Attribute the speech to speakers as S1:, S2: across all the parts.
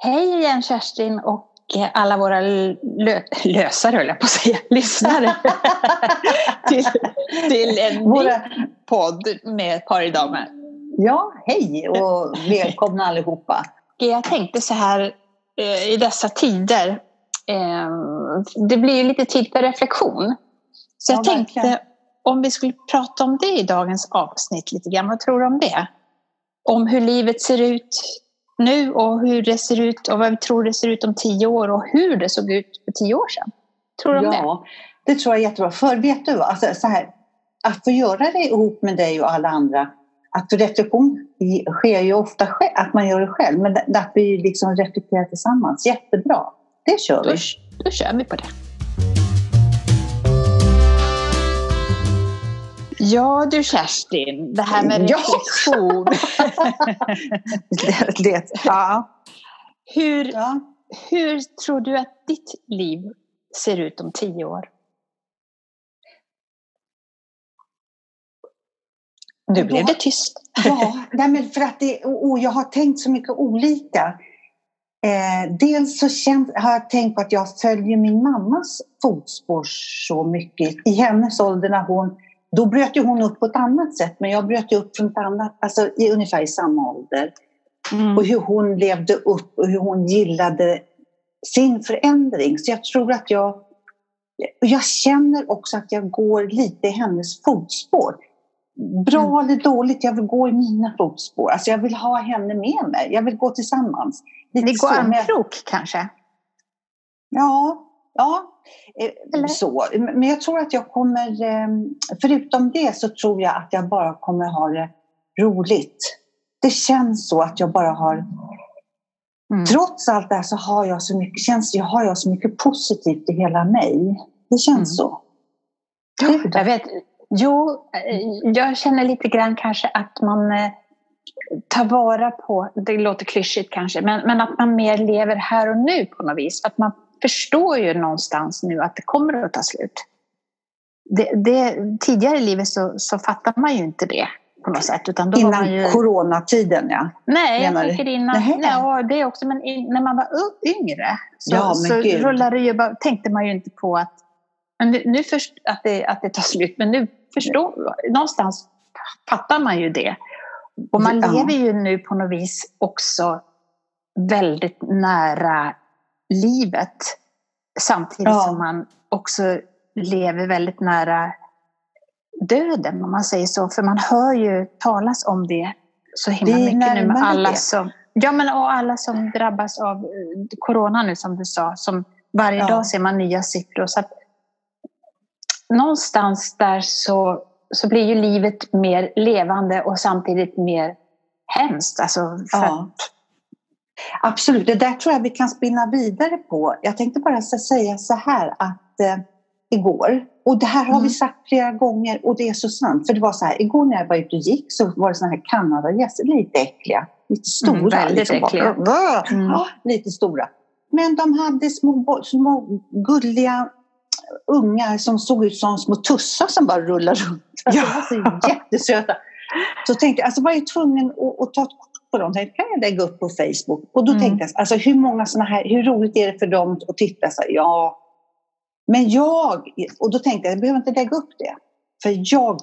S1: Hej igen Kerstin och alla våra lö lösare, höll jag på att säga, lyssnare till, till en våra... podd med Paridamer.
S2: Ja, hej och välkomna allihopa.
S1: Jag tänkte så här eh, i dessa tider, eh, det blir ju lite tid för reflektion. Så jag ja, tänkte verkligen. om vi skulle prata om det i dagens avsnitt lite grann, vad tror du om det? Om hur livet ser ut nu och hur det ser ut och vad vi tror det ser ut om tio år och hur det såg ut för tio år sedan. Tror du om
S2: ja, det? det tror jag är jättebra. För vet du alltså, så här, att få göra det ihop med dig och alla andra, att reflektion sker ju ofta själv, att man gör det själv, men att vi liksom reflekterar tillsammans, jättebra. Det kör vi. Då,
S1: då kör vi på det. Ja du Kerstin, det här med reflektion.
S2: det, det, ja.
S1: Hur, ja. hur tror du att ditt liv ser ut om tio år? Nu blev det tyst.
S2: ja, nej men för att det, och jag har tänkt så mycket olika. Eh, dels så känt, har jag tänkt på att jag följer min mammas fotspår så mycket. I hennes ålder när hon då bröt ju hon upp på ett annat sätt, men jag bröt ju upp från ett annat, alltså i ungefär i samma ålder. Mm. Och hur hon levde upp och hur hon gillade sin förändring. Så jag tror att jag... Jag känner också att jag går lite i hennes fotspår. Bra mm. eller dåligt, jag vill gå i mina fotspår. Alltså jag vill ha henne med mig. Jag vill gå tillsammans.
S1: Lite Ni går armkrok kanske?
S2: Ja, ja. Eller? Så. Men jag tror att jag kommer, ehm, förutom det så tror jag att jag bara kommer ha det roligt. Det känns så att jag bara har mm. Trots allt det här så har jag så mycket, känns, jag har jag så mycket positivt i hela mig. Det känns mm. så.
S1: Jag vet, jo, eh, jag känner lite grann kanske att man eh, tar vara på, det låter klyschigt kanske, men, men att man mer lever här och nu på något vis. Att man förstår ju någonstans nu att det kommer att ta slut. Det, det, tidigare i livet så, så fattar man ju inte det på något sätt.
S2: Utan då innan ju... coronatiden ja.
S1: Nej, jag tänker innan. Nej. Ja, det också, men när man var yngre så, ja, så rullade ju tänkte man ju inte på att, men nu, nu först, att, det, att det tar slut. Men nu förstår, någonstans fattar man ju det. Och man ja. lever ju nu på något vis också väldigt nära livet samtidigt ja. som man också lever väldigt nära döden om man säger så. För man hör ju talas om det så himla det mycket nu med alla som, ja, men, och alla som drabbas av eh, corona nu som du sa. Som varje ja. dag ser man nya siffror. Så att, någonstans där så, så blir ju livet mer levande och samtidigt mer hemskt. Alltså för ja.
S2: Absolut, det där tror jag vi kan spinna vidare på. Jag tänkte bara säga så här att eh, igår, och det här har mm. vi sagt flera gånger och det är så sant. För det var så här, igår när jag var ute och gick så var det såna här kanadagäss, lite äckliga, lite stora. Mm,
S1: väldigt liksom, äckliga.
S2: Bara, mm. ja, lite stora. Men de hade små, små gulliga ungar som såg ut som små tussar som bara rullade runt. Alltså, ja. De var så jättesöta. Så tänkte jag, alltså var jag tvungen att, att ta ett på dem. Tänkte, kan jag lägga upp på Facebook? Och då mm. tänkte jag, alltså, hur många såna här, hur roligt är det för dem att titta? Så, ja, men jag, och då tänkte jag, jag behöver inte lägga upp det. För jag,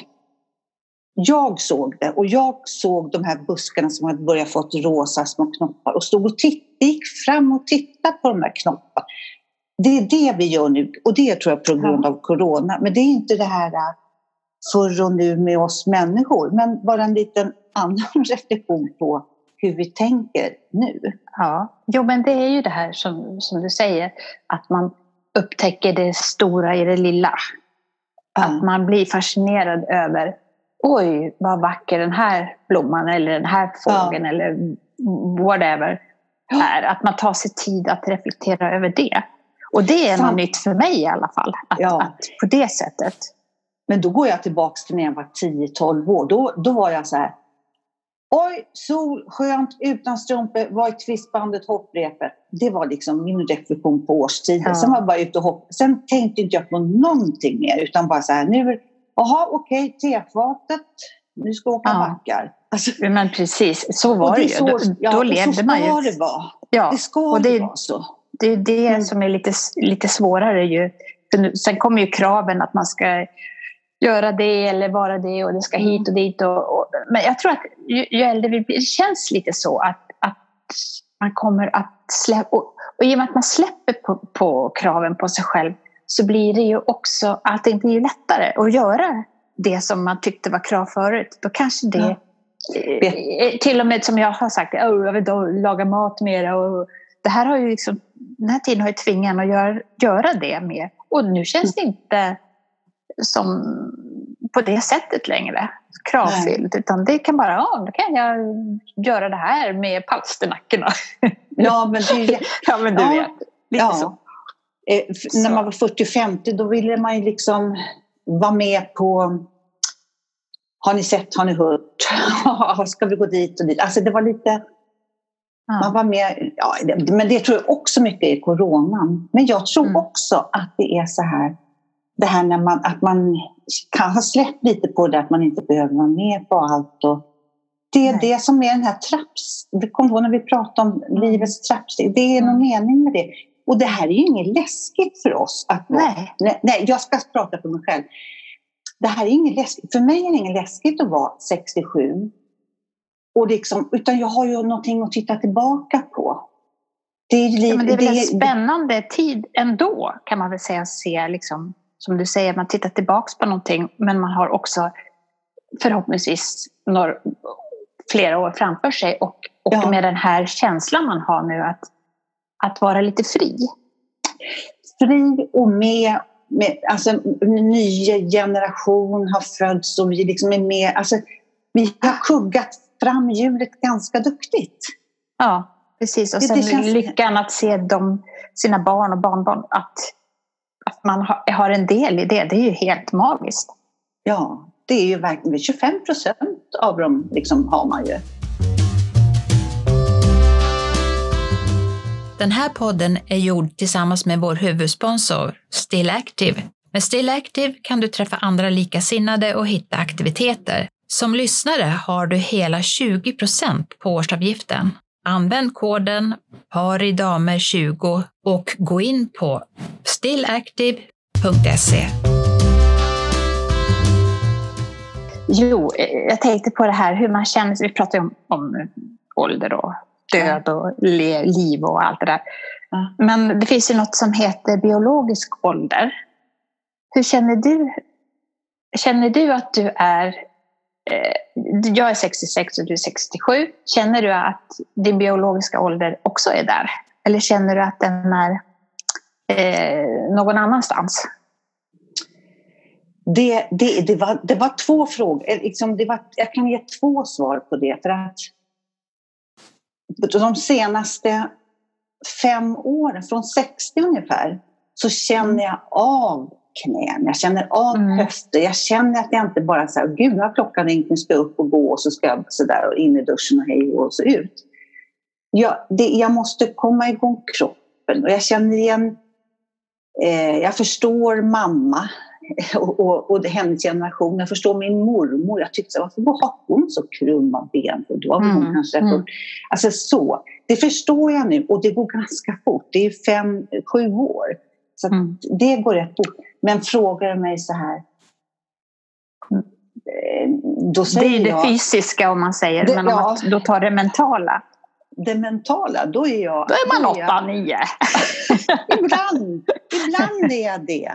S2: jag såg det och jag såg de här buskarna som hade börjat få rosa små knoppar och stod och tittade, gick fram och tittade på de här knopparna. Det är det vi gör nu och det tror jag på grund av corona. Men det är inte det här äh, förr och nu med oss människor. Men bara en liten annan reflektion på hur vi tänker nu.
S1: Ja, jo men det är ju det här som, som du säger, att man upptäcker det stora i det lilla. Att man blir fascinerad över, oj vad vacker den här blomman eller den här fågeln ja. eller whatever är. Att man tar sig tid att reflektera över det. Och det är något nytt för mig i alla fall. Att, ja. att på det sättet.
S2: Men då går jag tillbaka till när jag var 10-12 år. Då, då var jag så här, Oj, sol, skönt, utan strumpor, var i twistbandet, hopprepet. Det var liksom min reflektion på årstiden. Ja. Sen var jag bara ute och hoppade. Sen tänkte inte jag på någonting mer utan bara så här, nu, jaha okej, okay, tefatet, nu ska jag åka ja. backar.
S1: Alltså, men precis, så var det, ju. Så, då, ja, då levde man ju.
S2: det vara. Ja, det ska och det, vara så.
S1: Det är det mm. som är lite, lite svårare ju. Sen kommer ju kraven att man ska göra det eller vara det och det ska hit och dit. Och, och men jag tror att ju, ju äldre vi blir, det känns lite så att, att man kommer att släppa... Och, och i och med att man släpper på, på, kraven på sig själv så blir det ju också att det blir lättare att göra det som man tyckte var krav förut. Då kanske det... Ja. Eh, till och med som jag har sagt, oh, jag vill laga mat mera. Och det här har ju liksom, den här tiden har ju tvingat en att göra, göra det mer. Och nu känns det inte som på det sättet längre kravfyllt. Utan det kan bara, ja, då kan jag göra det här med palsternackorna.
S2: Ja, men, det,
S1: ja, men du ja, vet. Lite ja. så.
S2: Eh, när man var 40-50 då ville man ju liksom vara med på har ni sett, har ni hört? Ska vi gå dit och dit? Alltså det var lite... Ja. Man var med, ja, men det tror jag också mycket är coronan. Men jag tror mm. också att det är så här, det här när man, att man kan ha släppt lite på det, att man inte behöver vara med på allt. Och det är Nej. det som är den här trapps... Vi kom på när vi pratade om mm. livets trappsteg. Det är mm. någon mening med det. Och det här är ju inget läskigt för oss. Att
S1: nej.
S2: nej. nej, jag ska prata för mig själv. Det här är inget läskigt. För mig är det inget läskigt att vara 67. Och liksom, utan jag har ju någonting att titta tillbaka på.
S1: Det är, ja, men det är väl en spännande tid ändå, kan man väl säga. Se, liksom, som du säger, man tittar tillbaka på någonting, men man har också förhoppningsvis några, flera år framför sig. Och, och ja. med den här känslan man har nu att, att vara lite fri.
S2: Fri och med med, alltså, en ny generation har fötts och vi liksom är med. Alltså, vi har kuggat fram hjulet ganska duktigt.
S1: Ja, precis. Och sen det, det känns... lyckan att se dem, sina barn och barnbarn, att man har en del i det, det är ju helt magiskt.
S2: Ja, det är ju verkligen 25 procent av dem liksom har man ju.
S3: Den här podden är gjord tillsammans med vår huvudsponsor Still Active. Med Still Active kan du träffa andra likasinnade och hitta aktiviteter. Som lyssnare har du hela 20% på årsavgiften. Använd koden paridamer20 och gå in på stillactive.se.
S1: Jo, jag tänkte på det här hur man känner sig. Vi pratar ju om, om ålder och död och liv och allt det där. Men det finns ju något som heter biologisk ålder. Hur känner du? Känner du att du är... Eh, jag är 66 och du är 67. Känner du att din biologiska ålder också är där? Eller känner du att den är eh, någon annanstans?
S2: Det, det, det, var, det var två frågor. Liksom det var, jag kan ge två svar på det. För att de senaste fem åren, från 60 ungefär, så känner jag av knän, jag känner av mm. höfter. Jag känner att jag inte bara så gud nu har klockan ringt, nu ska jag upp och gå och så ska jag så där och in i duschen och hej och så ut. Jag, det, jag måste komma igång kroppen och jag känner igen, eh, jag förstår mamma och, och, och hennes generation. Jag förstår min mormor. Jag tyckte, varför har hon så krumma ben? För då har hon mm. kanske mm. Alltså så. Det förstår jag nu och det går ganska fort. Det är fem, sju år. Så mm. det går rätt fort. Men frågar du mig så här.
S1: Eh, då säger det är det jag, fysiska om man säger, det, men om ja, då tar det mentala.
S2: Det mentala, då är jag...
S1: Då är man åtta, nio.
S2: ibland, ibland är jag det.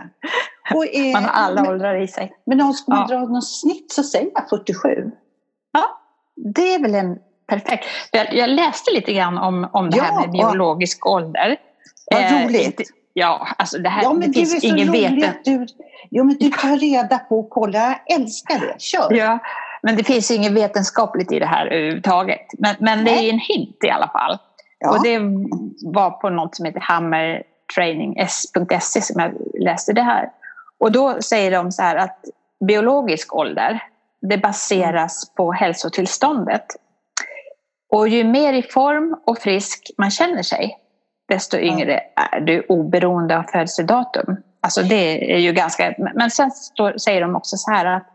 S1: Och är, man har alla åldrar i sig.
S2: Men om man ja. dra något snitt så säger jag 47.
S1: Ja, det är väl en perfekt. Jag, jag läste lite grann om, om det ja, här med biologisk ålder.
S2: Vad eh, roligt.
S1: Ja, alltså det här ja, men det finns ingen veten...
S2: Du, jo, men du tar reda på och kollar. Jag älskar det. Kör!
S1: Ja, men det finns inget vetenskapligt i det här överhuvudtaget. Men, men det är en hint i alla fall. Ja. Och det var på något som heter hammertraining.se som jag läste det här. Och då säger de så här att biologisk ålder det baseras på hälsotillståndet. Och ju mer i form och frisk man känner sig, desto yngre är du oberoende av födelsedatum. Alltså det är ju ganska... Men sen säger de också så här att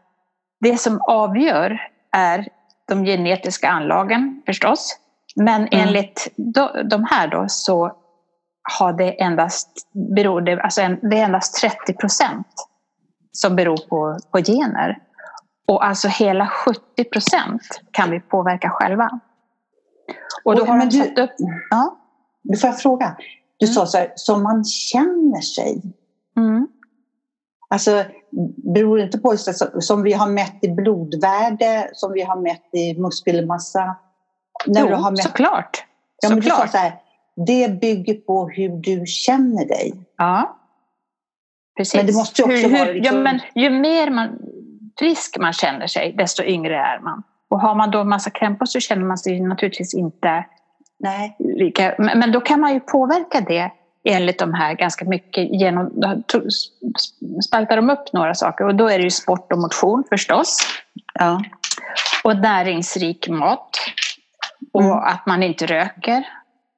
S1: det som avgör är de genetiska anlagen förstås. Men mm. enligt de här då så har det endast, beror det, alltså det är endast 30 procent som beror på, på gener. Och alltså hela 70 procent kan vi påverka själva.
S2: Och då har de satt upp... Ja. Du får jag fråga? Du mm. sa så här, som man känner sig. Mm. Alltså, beror inte på, som vi har mätt i blodvärde, som vi har mätt i muskelmassa?
S1: När jo, du har mätt... såklart.
S2: Ja, men såklart. Du sa så här, det bygger på hur du känner dig.
S1: Ja.
S2: Precis. Men det måste också hur, vara liksom...
S1: ja, men ju mer man, frisk man känner sig, desto yngre är man. Och har man då massa krämpor så känner man sig naturligtvis inte Nej. lika... Men då kan man ju påverka det enligt de här ganska mycket genom... Spaltar de upp några saker och då är det ju sport och motion förstås. Ja. Och näringsrik mat. Och mm. att man inte röker.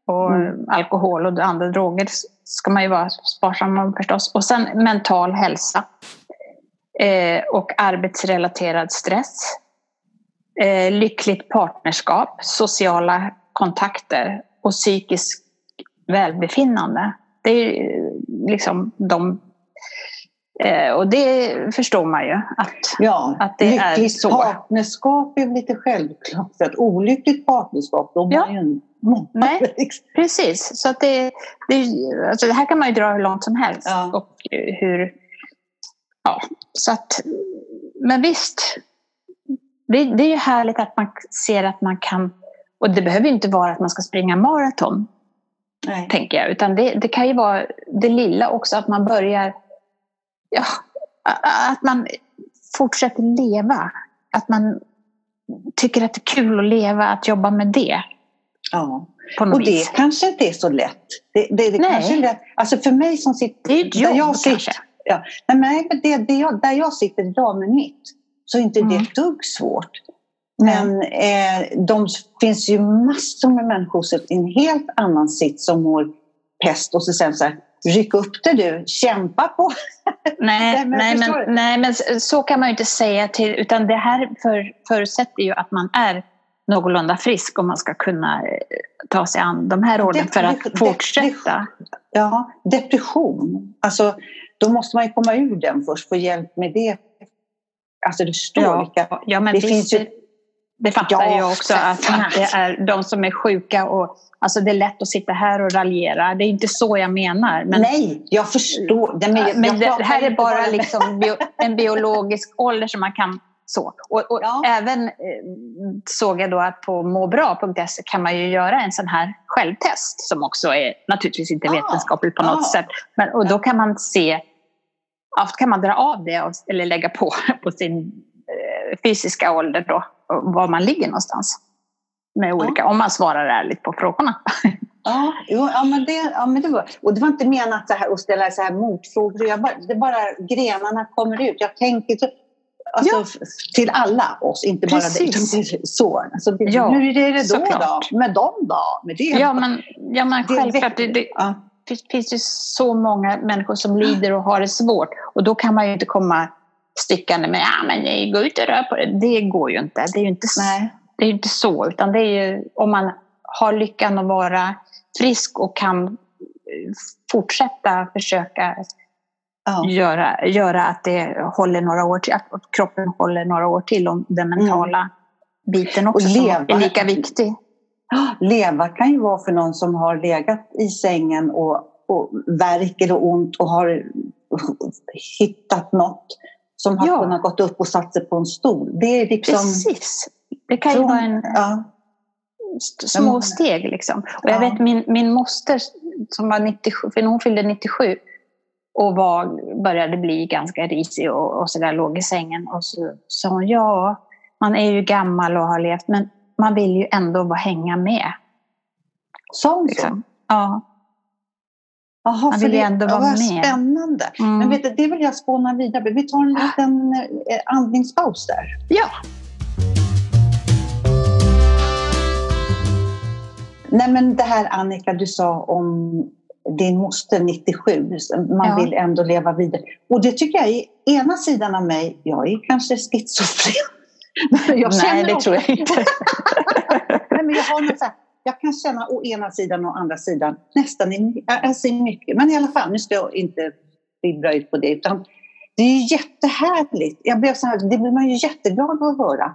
S1: Och mm. alkohol och andra droger ska man ju vara sparsam med förstås. Och sen mental hälsa. Eh, och arbetsrelaterad stress. Eh, lyckligt partnerskap, sociala kontakter och psykisk välbefinnande. Det är liksom de eh, och det förstår man ju att,
S2: ja,
S1: att det är så.
S2: partnerskap är lite självklart. Ett olyckligt partnerskap, då ja. man ju
S1: Nej, precis. Så att det, det, alltså det här kan man ju dra hur långt som helst. Ja. Och hur, ja, så att, men visst, det, det är ju härligt att man ser att man kan, och det behöver inte vara att man ska springa maraton, Nej. tänker jag, utan det, det kan ju vara det lilla också, att man börjar, ja, att man fortsätter leva, att man tycker att det är kul att leva, att jobba med det.
S2: Ja, och det vis. kanske inte är så lätt. Det, det, det Nej. kanske är lätt. Alltså för mig som sitter...
S1: Det är ett jobb jag sitter, kanske.
S2: Ja, nej, men det, det jag, där jag sitter idag med mitt så är inte mm. det ett dugg svårt. Men eh, de finns ju massor med människor i en helt annan sitt som mår pest och så sen så här, ryck upp det du, kämpa på.
S1: Nej, men, nej, men, nej, men så kan man ju inte säga till, utan det här för, förutsätter ju att man är någorlunda frisk om man ska kunna eh, ta sig an de här åren för att fortsätta.
S2: Ja, depression. Alltså, då måste man ju komma ur den först, få hjälp med det. Alltså du förstår
S1: ja,
S2: vilka...
S1: Ja, men det finns ju... Det fattar ja, jag också, att, att det är de som är sjuka och Alltså det är lätt att sitta här och raljera. Det är inte så jag menar.
S2: Men, Nej, jag förstår.
S1: Det, men, men det här är bara liksom bio, en biologisk ålder som man kan så. Och, och ja. även eh, såg jag då att på måbra.se kan man ju göra en sån här självtest som också är naturligtvis inte vetenskapligt på något sätt. Men, och då kan man se, ja, kan man dra av det eller lägga på på sin fysiska ålder då, var man ligger någonstans. Med olika, ja. om man svarar ärligt på frågorna.
S2: Ja, jo, ja, men det, ja, men det var, och det var inte menat så här, att ställa så här motfrågor. Jag bara, det bara grenarna kommer ut. Jag tänker, Alltså, ja. Till alla oss, inte bara dig. Så. Alltså, det, ja, hur är det då, då? Med dem då? Med det?
S1: Ja, men, ja, men självklart. Det, det, ja. finns ju så många människor som lider och har det svårt. Och då kan man ju inte komma stickande med ja, men gå ut och rör på det. Det går ju inte. Det är ju inte, Nej. Det är inte så. Utan det är ju om man har lyckan att vara frisk och kan fortsätta försöka ja. göra, göra att det håller några år till, att kroppen håller några år till om den mm. mentala mm. biten också leva, är lika viktig.
S2: Leva kan ju vara för någon som har legat i sängen och, och värker och ont och har hittat något som har ja. kunnat gått upp och satt sig på en stol. Det är liksom...
S1: Precis. Det kan ju vara en... Ja. Små steg liksom. Och jag vet min, min moster som var 97, för hon fyllde 97, och var, började bli ganska risig och, och sådär, låg i sängen. Och så sa hon, ja, man är ju gammal och har levt, men man vill ju ändå vara hänga med.
S2: Sa hon liksom. så?
S1: Ja.
S2: Jaha, man vill ju ändå vara med. Spännande. Mm. Men vet du, det vill jag spåna vidare. Vi tar en liten eh, andningspaus där.
S1: Ja.
S2: Nej men det här Annika du sa om din moster 97, man ja. vill ändå leva vidare. Och det tycker jag är ena sidan av mig, jag är kanske schizofren.
S1: jag Nej, det tror jag inte.
S2: Nej, men jag har något så här, jag kan känna å ena sidan och andra sidan nästan i, alltså mycket. Men i alla fall, nu ska jag inte fibbra ut på det. Utan det är jättehärligt. Jag blev så här, det blir man ju jätteglad av att höra.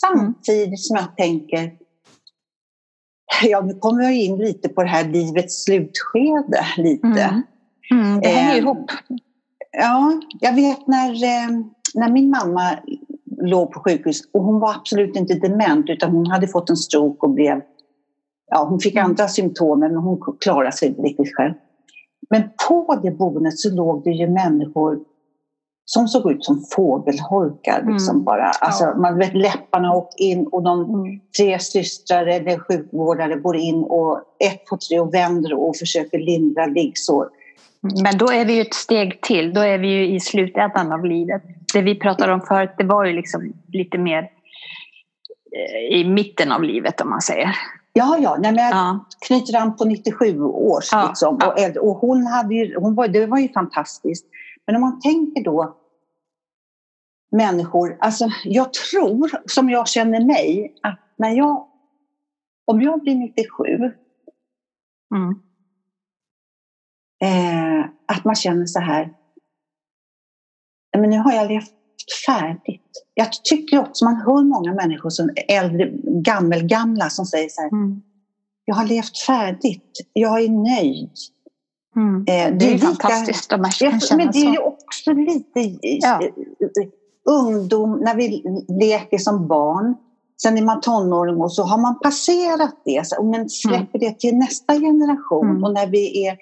S2: Samtidigt som jag tänker, ja nu kommer jag in lite på det här livets slutskede. Lite. Mm.
S1: Mm, det hänger eh, ihop.
S2: Ja, jag vet när, eh, när min mamma låg på sjukhus och hon var absolut inte dement utan hon hade fått en stroke och blev ja, hon fick andra symptom men hon klarade sig inte riktigt själv. Men på det boendet så låg det ju människor som såg ut som fågelholkar. Liksom mm. bara. Alltså, ja. Man vet, läpparna åkte in och de mm. tre systrar eller sjukvårdare går in och ett, två, tre och vänder och försöker lindra liggsår.
S1: Men då är vi ju ett steg till. Då är vi ju i slutändan av livet. Det vi pratade om förut, det var ju liksom lite mer eh, i mitten av livet om man säger.
S2: Ja, ja. Nej, men jag ja. knyter an på 97 års. Ja, liksom, ja. Och, och, hon hade ju, hon var, det var ju fantastiskt. Men om man tänker då människor, alltså jag tror, som jag känner mig, att när jag, om jag blir 97, mm. eh, att man känner så här, men nu har jag levt färdigt. Jag tycker också man hör många människor som äldre, gammelgamla som säger så här, mm. jag har levt färdigt, jag är nöjd.
S1: Mm. Eh, det, det, är, lika, fantastiskt om man
S2: känner Men det är ju också lite ja. ungdom, när vi leker som barn. Sen är man tonåring och så har man passerat det. Men släpper mm. det till nästa generation. Mm. Och när vi är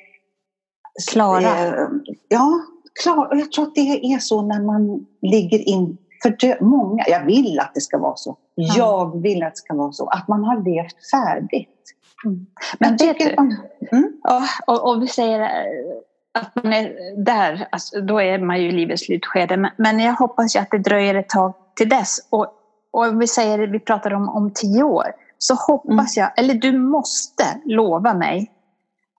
S1: klara.
S2: Eh, ja, klar. Och jag tror att det är så när man ligger in för många. Jag vill att det ska vara så. Mm. Jag vill att det ska vara så. Att man har levt färdigt.
S1: Mm. Men vet du, man, mm? och, och vi säger eh, att man är där, alltså, då är man ju i livets slutskede. Men, men jag hoppas ju att det dröjer ett tag till dess. Och, och vi säger, vi pratar om, om tio år. Så hoppas mm. jag, eller du måste lova mig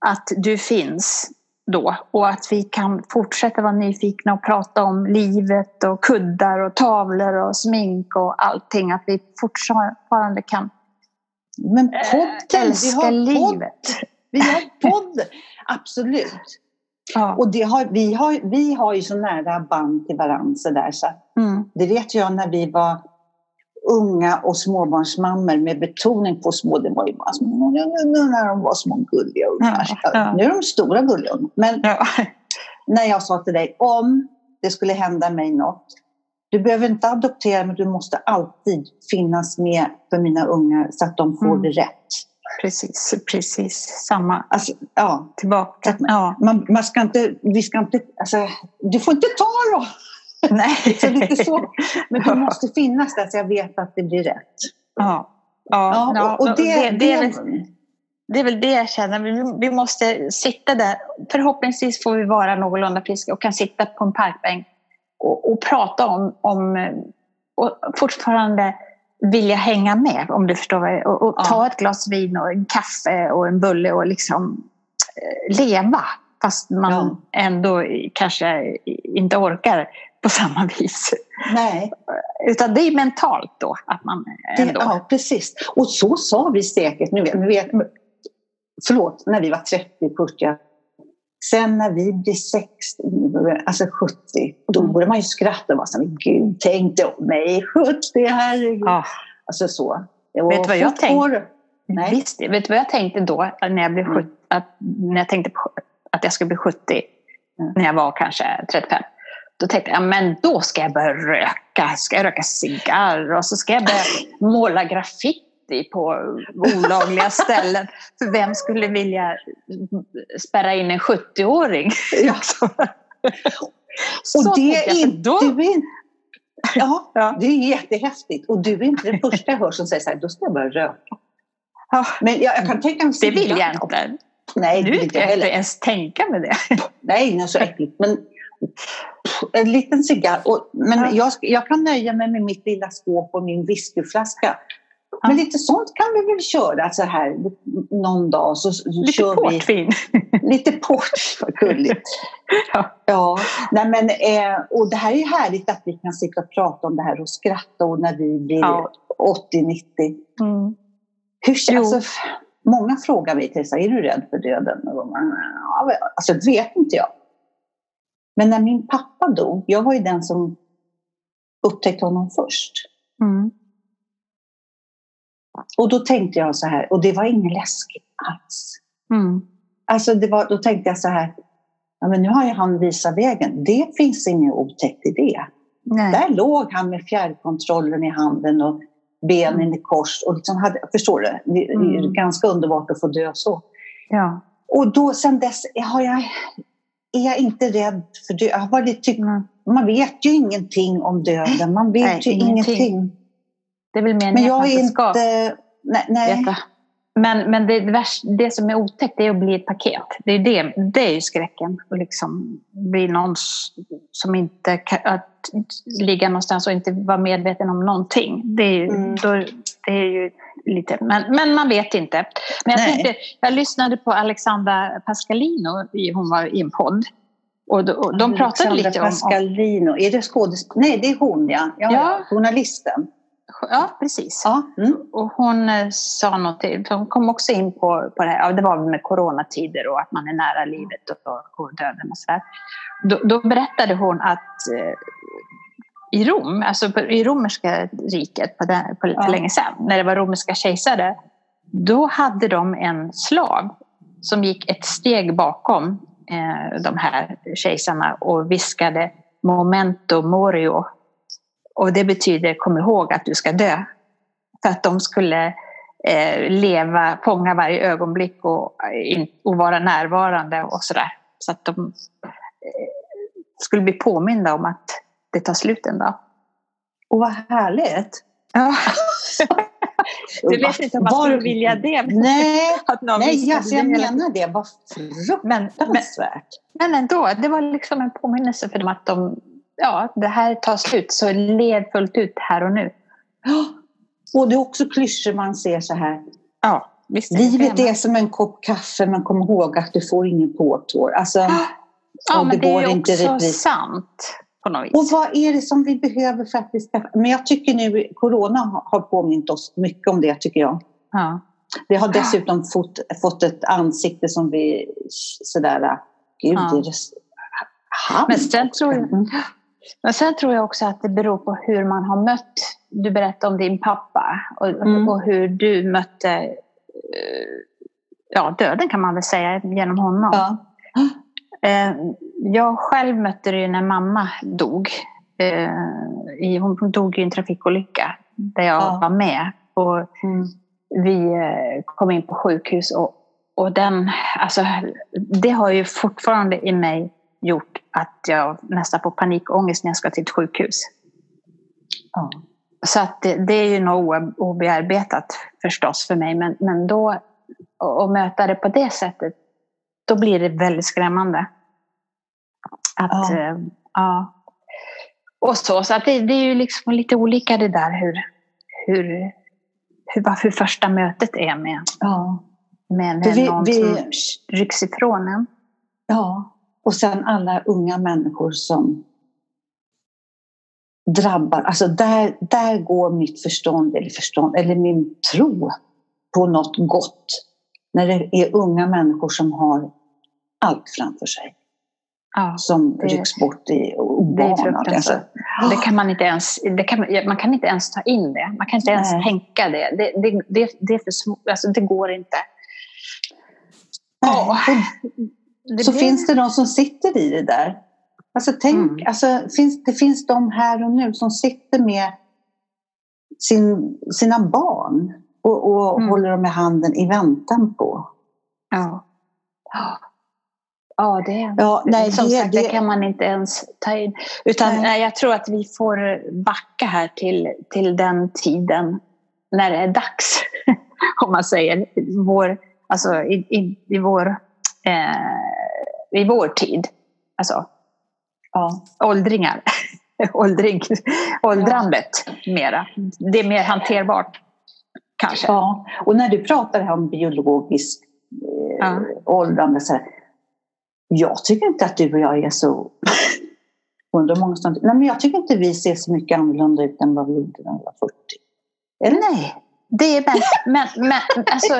S1: att du finns då och att vi kan fortsätta vara nyfikna och prata om livet och kuddar och tavlor och smink och allting. Att vi fortfarande kan
S2: Men eh, podden, älska vi har livet. Podd. Vi har podd, absolut. Ja. Och det har, vi, har, vi har ju så nära band till varandra så där, så mm. det vet jag när vi var unga och småbarnsmammor med betoning på små. Det var ju bara små, när de var små gulliga ungar. Ja, ja. Nu är de stora gulliga ungar. Men ja. när jag sa till dig, om det skulle hända mig något, du behöver inte adoptera men du måste alltid finnas med för mina ungar så att de får mm. det rätt.
S1: Precis, precis. Samma.
S2: Alltså, ja.
S1: Tillbaka.
S2: Ja. Man, man, ska inte, vi ska inte, alltså, du får inte ta då! Nej. så lite så. Men du måste finnas där så jag vet att det blir rätt.
S1: Ja. Ja, ja och, och det, det, det, är väl, det är väl det jag känner. Vi, vi måste sitta där. Förhoppningsvis får vi vara någorlunda friska och kan sitta på en parkbänk och, och prata om, om och fortfarande vilja hänga med om du förstår vad jag, och, och ja. ta ett glas vin och en kaffe och en bulle och liksom eh, leva fast man ja. ändå kanske inte orkar på samma vis.
S2: Nej.
S1: Utan det är mentalt då. Att man ändå...
S2: Det, ja, precis. Och så sa vi säkert, nu vet, förlåt, när vi var 30, 40. Sen när vi blir 60, alltså 70, då mm. börjar man ju skratta och vara så gud, tänk dig mig 70, herregud. Ja. Alltså så.
S1: vet du vad jag tänkte? Nej. Visst, vet du vad jag tänkte då när jag, blev 70, mm. att, när jag tänkte på att jag skulle bli 70? Mm. När jag var kanske 35. Då tänkte jag, men då ska jag börja röka. Ska jag röka cigarr och så ska jag börja måla graffiti på olagliga ställen. För vem skulle vilja spärra in en 70-åring? Ja.
S2: och det är inte... Du är, ja, ja, det är jättehäftigt. Och du är inte den första jag hör som säger så här, då ska jag börja röka. Ja. Men jag, jag kan tänka mig...
S1: Det vill jag inte. Nej, nu vill jag inte ens tänka med det.
S2: Nej, det är så äckligt. Men en liten cigarr. Och, men ja. jag, jag, kan nöja mig med mitt lilla skåp och min whiskyflaska. Ja. Men lite sånt kan vi väl köra så här någon dag. Så
S1: lite kör portvin.
S2: Vi, lite port, vad gulligt. ja. ja. Nej, men, eh, och det här är härligt att vi kan sitta och prata om det här och skratta och när vi blir ja. 80-90. Mm. Hur, alltså, Många frågar mig, Tessa, är du rädd för döden? Alltså, det vet inte jag. Men när min pappa dog, jag var ju den som upptäckte honom först. Mm. Och då tänkte jag så här, och det var inget läskigt alls. Mm. Alltså det var, då tänkte jag så här, ja, men nu har ju han visat vägen. Det finns inget otäckt i det. Nej. Där låg han med fjärrkontrollen i handen och benen mm. i kors. Och liksom hade, förstår du? Det är mm. ganska underbart att få dö så. Ja. Och då sen dess har jag, är jag inte rädd för död. typ. Man vet ju ingenting om döden. Man vet nej, ju ingenting. ingenting.
S1: Det är väl meningen men jag man inte ska nej, nej. Men, men det, det, det som är otäckt är att bli ett paket. Det är, det, det är ju skräcken. Att liksom bli någon som inte kan, att ligga någonstans och inte vara medveten om någonting. Det är ju, mm. då, det är ju lite, men, men man vet inte. Men jag, tänkte, jag lyssnade på Alexandra Pascalino, hon var i en podd. Och, då, och de pratade lite om...
S2: Pascalino, är det skådespelare? Nej, det är hon ja. ja, ja. Journalisten.
S1: Ja, precis. Ja. Mm. Och hon eh, sa någonting, hon kom också in på, på det här, ja, det var med coronatider och att man är nära livet och, och döden och sådär. Då, då berättade hon att eh, i Rom, alltså på, i romerska riket på den, på, ja. länge sedan, när det var romerska kejsare, då hade de en slav som gick ett steg bakom eh, de här kejsarna och viskade momento morio och det betyder kom ihåg att du ska dö. För att de skulle eh, leva, fånga varje ögonblick och, och vara närvarande och sådär. Så att de eh, skulle bli påminda om att det tar slut en dag.
S2: Och vad härligt! Ja.
S1: Du vet inte om man skulle vilja det.
S2: Nej, att någon nej alltså jag menar det. Vad
S1: fruktansvärt. Men, men ändå, det var liksom en påminnelse för dem att de ja, det här tar slut, så lev fullt ut här och nu.
S2: Och det är också klyschor man ser så här.
S1: Ja,
S2: visst Livet är som en kopp kaffe, men kom ihåg att du får ingen påtår. Alltså,
S1: ja, men det, det är ju också repris. sant. På något vis.
S2: Och vad är det som vi behöver för att vi ska... Men jag tycker nu, corona har påmint oss mycket om det tycker jag. Ja. Det har dessutom fått, fått ett ansikte som vi sådär, gud, ja. är
S1: det, Men sen tror jag, mm. Men sen tror jag också att det beror på hur man har mött, du berättade om din pappa och, mm. och hur du mötte eh, ja, döden kan man väl säga genom honom. Ja. Eh, jag själv mötte det när mamma dog. Eh, hon dog i en trafikolycka där jag ja. var med. Och mm. Vi kom in på sjukhus och, och den, alltså, det har ju fortfarande i mig gjort att jag nästan får panikångest när jag ska till ett sjukhus. Ja. Så att det, det, är ju nog obearbetat förstås för mig, men, men då att möta det på det sättet, då blir det väldigt skrämmande. Att, ja. Äh, ja. Och så, så att det, det, är ju liksom lite olika det där hur, hur, hur, hur första mötet är med, ja. med, med vi, någon vi, som rycks ifrån en.
S2: Ja, och sen alla unga människor som drabbar, alltså där, där går mitt förstånd, eller förstånd, eller min tro på något gott. När det är unga människor som har allt framför sig. Ja, som det, rycks bort i obanan.
S1: Alltså. Det kan man inte ens, det kan, man kan inte ens ta in det. Man kan inte ens Nej. tänka det. Det, det, det, det, är för små, alltså det går inte.
S2: Nej. Det så blir... finns det de som sitter i det där. Alltså tänk, mm. alltså, finns, det finns de här och nu som sitter med sin, sina barn och, och mm. håller dem i handen i väntan på.
S1: Ja. Ja, det, ja, nej, som det, sagt, det, det kan man inte ens ta in. Utan nej. nej. jag tror att vi får backa här till, till den tiden när det är dags, om man säger. Vår, alltså, i, i, i vår eh, i vår tid. Alltså, ja, åldringar. Åldring, åldrandet ja. mera. Det är mer hanterbart. Kanske.
S2: Ja, och när du pratar om biologiskt eh, ja. åldrande så här, jag tycker inte att du och jag är så under många stunder. Nej, men jag tycker inte vi ser så mycket annorlunda ut än vad vi gjorde när vi var 40.
S1: Eller? Nej, det är men, men, men alltså,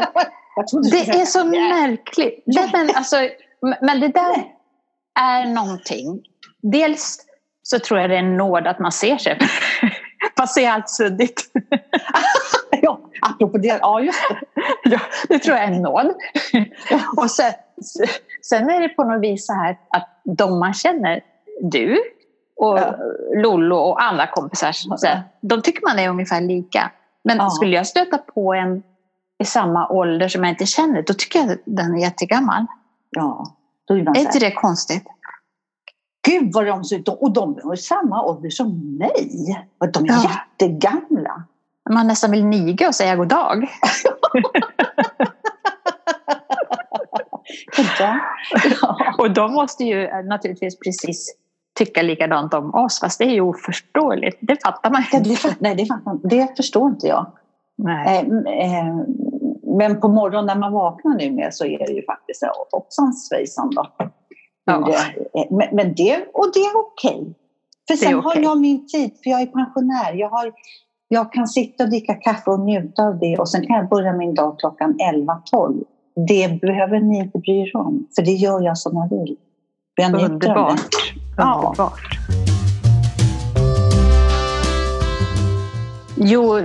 S1: det är så märkligt. Det, men, alltså, men det där är någonting. Dels så tror jag det är en nåd att man ser sig. Man ser allt suddigt.
S2: ja, apropå det, ja just det.
S1: ja, det tror jag är en nåd. och sen, sen är det på något vis så här att de man känner, du och ja. Lollo och andra kompisar, så här, de tycker man är ungefär lika. Men ja. skulle jag stöta på en i samma ålder som jag inte känner, då tycker jag att den är jättegammal.
S2: Ja,
S1: då är, är inte det konstigt?
S2: Gud vad de ser ut! Och de är i samma ålder som mig. De är ja. jättegamla.
S1: Man nästan vill niga och säga god dag. ja. Och de måste ju naturligtvis precis tycka likadant om oss, fast det är ju oförståeligt. Det fattar man
S2: inte. Det, nej, det, fattar, det förstår inte jag. Nej. Eh, eh, men på morgonen när man vaknar nu med så är det ju faktiskt hoppsan svejsan då. Ja. Eh, men, men det, och det är okej. Okay. För sen okay. har jag min tid, för jag är pensionär. Jag, har, jag kan sitta och dricka kaffe och njuta av det och sen kan jag börja min dag klockan 11-12. Det behöver ni inte bry er om, för det gör jag som jag vill.
S1: Jag Underbart. Ja. Underbart. Jo,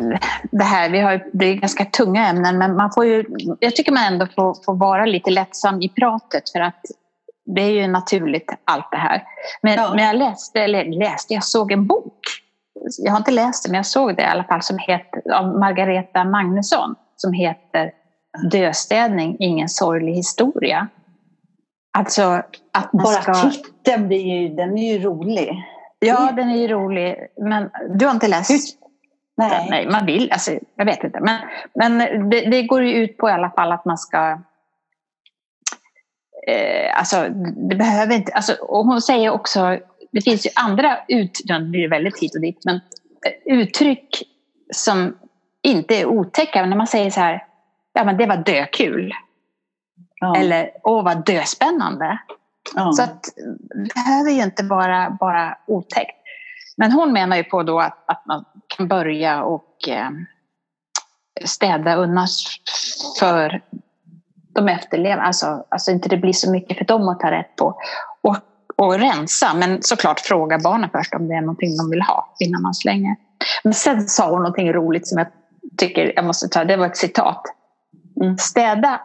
S1: det här, vi har, det är ganska tunga ämnen men man får ju, jag tycker man ändå får, får vara lite lättsam i pratet för att det är ju naturligt allt det här. Men, ja. men jag läste, eller läste, jag såg en bok. Jag har inte läst den men jag såg det i alla fall som heter, av Margareta Magnusson som heter Döstädning, ingen sorglig historia. Alltså att
S2: Bara ska... titeln blir ju, den är ju rolig.
S1: Ja, den är ju rolig. Men du har inte läst Nej. Nej, man vill. Alltså, jag vet inte. Men, men det, det går ju ut på i alla fall att man ska... Eh, alltså, det behöver inte... Alltså, och hon säger också... Det finns ju andra ut... Nu blir det väldigt hit och dit. Men eh, uttryck som inte är otäcka. Men när man säger så här... Ja, men det var dökul. Ja. Eller åh, vad döspännande. Ja. Så att, det behöver ju inte vara bara otäckt. Men hon menar ju på då att, att man kan börja och eh, städa undan för de efterlever, Alltså, alltså inte det blir så mycket för dem att ta rätt på. Och, och rensa, men såklart fråga barnen först om det är någonting de vill ha innan man slänger. Men sen sa hon någonting roligt som jag tycker jag måste ta, det var ett citat. Mm. Städa,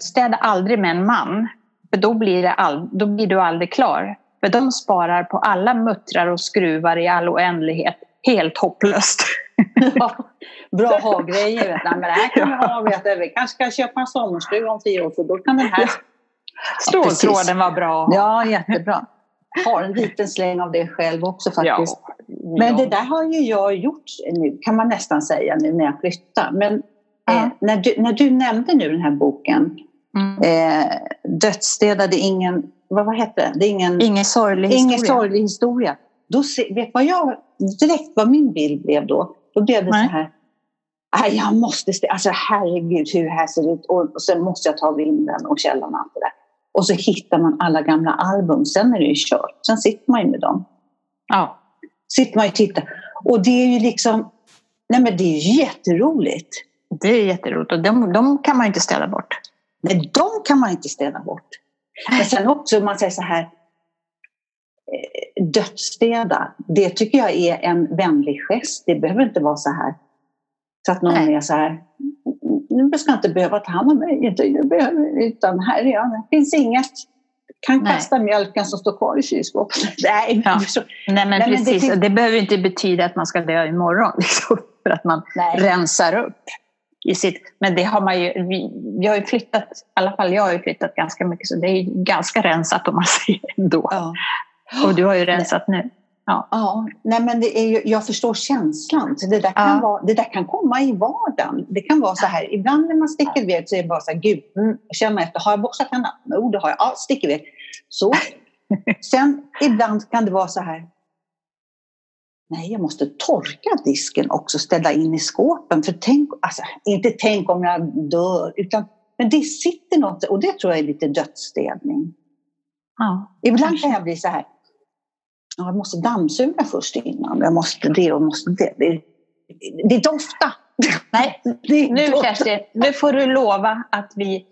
S1: städa aldrig med en man, för då blir, det all, då blir du aldrig klar. För de sparar på alla muttrar och skruvar i all oändlighet. Helt hopplöst.
S2: Ja, bra ha-grejer. Vet Men det här kan vi ha. Vet. Vi kanske ska köpa en sommarstuga om tio år för då kan den här...
S1: Ståltråden var bra.
S2: Ja, jättebra. Har en liten släng av det själv också faktiskt. Ja, Men ja. det där har ju jag gjort nu, kan man nästan säga, nu när jag flyttar. Men ja. eh, när, du, när du nämnde nu den här boken, mm. eh, Dödsstädade ingen vad, vad heter det? det är ingen,
S1: ingen sorglig historia.
S2: Ingen sorglig historia. Då se, vet vad jag, direkt vad min bild blev då? Då blev det Nej. så här. Nej, jag måste, alltså herregud hur det här ser ut. Och, och sen måste jag ta vinden och källan och allt det där. Och så hittar man alla gamla album. Sen är det ju kört. Sen sitter man ju med dem.
S1: Ja.
S2: Sitter man och tittar. Och det är ju liksom, nej men det är ju jätteroligt.
S1: Det är jätteroligt och de, de kan man ju inte ställa bort.
S2: Nej, de kan man inte ställa bort. Men sen också, om man säger så här, dödsstäda, det tycker jag är en vänlig gest. Det behöver inte vara så här. Så att någon Nej. är så här, nu ska inte behöva ta hand om mig, utan här är jag, det finns inget. Kan Nej. kasta mjölken som står kvar i kylskåpet.
S1: Nej, ja. Nej, men Nej, precis. Men det, det, behöver inte betyda att man ska dö imorgon, liksom, för att man Nej. rensar upp i sitt, men det har man ju, vi, vi, har ju flyttat, i alla fall jag har ju flyttat ganska mycket så det är ganska rensat om man säger ändå. Ja. Och du har ju rensat nu.
S2: Ja. ja, nej men det är ju, jag förstår känslan. Så det, där kan ja. vara, det där kan komma i vardagen. Det kan vara så här, ibland när man sticker iväg så är det bara så här, gud, mm, känner efter, har jag borstat tänderna? Jo, det har jag. Ja, stick iväg. Så. Sen ibland kan det vara så här, Nej, jag måste torka disken också, ställa in i skåpen. För tänk, alltså, inte tänk om jag dör, utan men det sitter något, och det tror jag är lite dödsstädning. Ja, Ibland kan jag bli så här, jag måste dammsuga först innan, jag måste det och måste det. Det, det ofta,
S1: Nej, nu Kerstin, nu får du lova att vi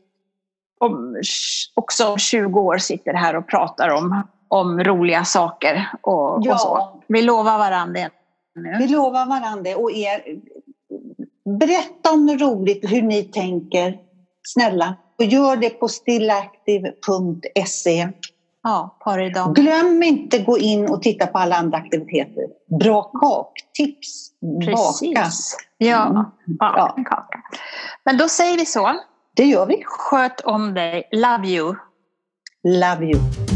S1: om, också om 20 år sitter här och pratar om, om roliga saker och, ja. och så. Vi lovar varandra det.
S2: Nu. Vi lovar varandra och er. Berätta om något roligt, hur ni tänker. Snälla. Och gör det på stillactive.se.
S1: Ja.
S2: Glöm inte gå in och titta på alla andra aktiviteter. Bra kaktips.
S1: Precis. Baka. Ja, mm. ja. kaka. Men då säger vi så.
S2: Det gör vi.
S1: Sköt om dig. Love you.
S2: Love you.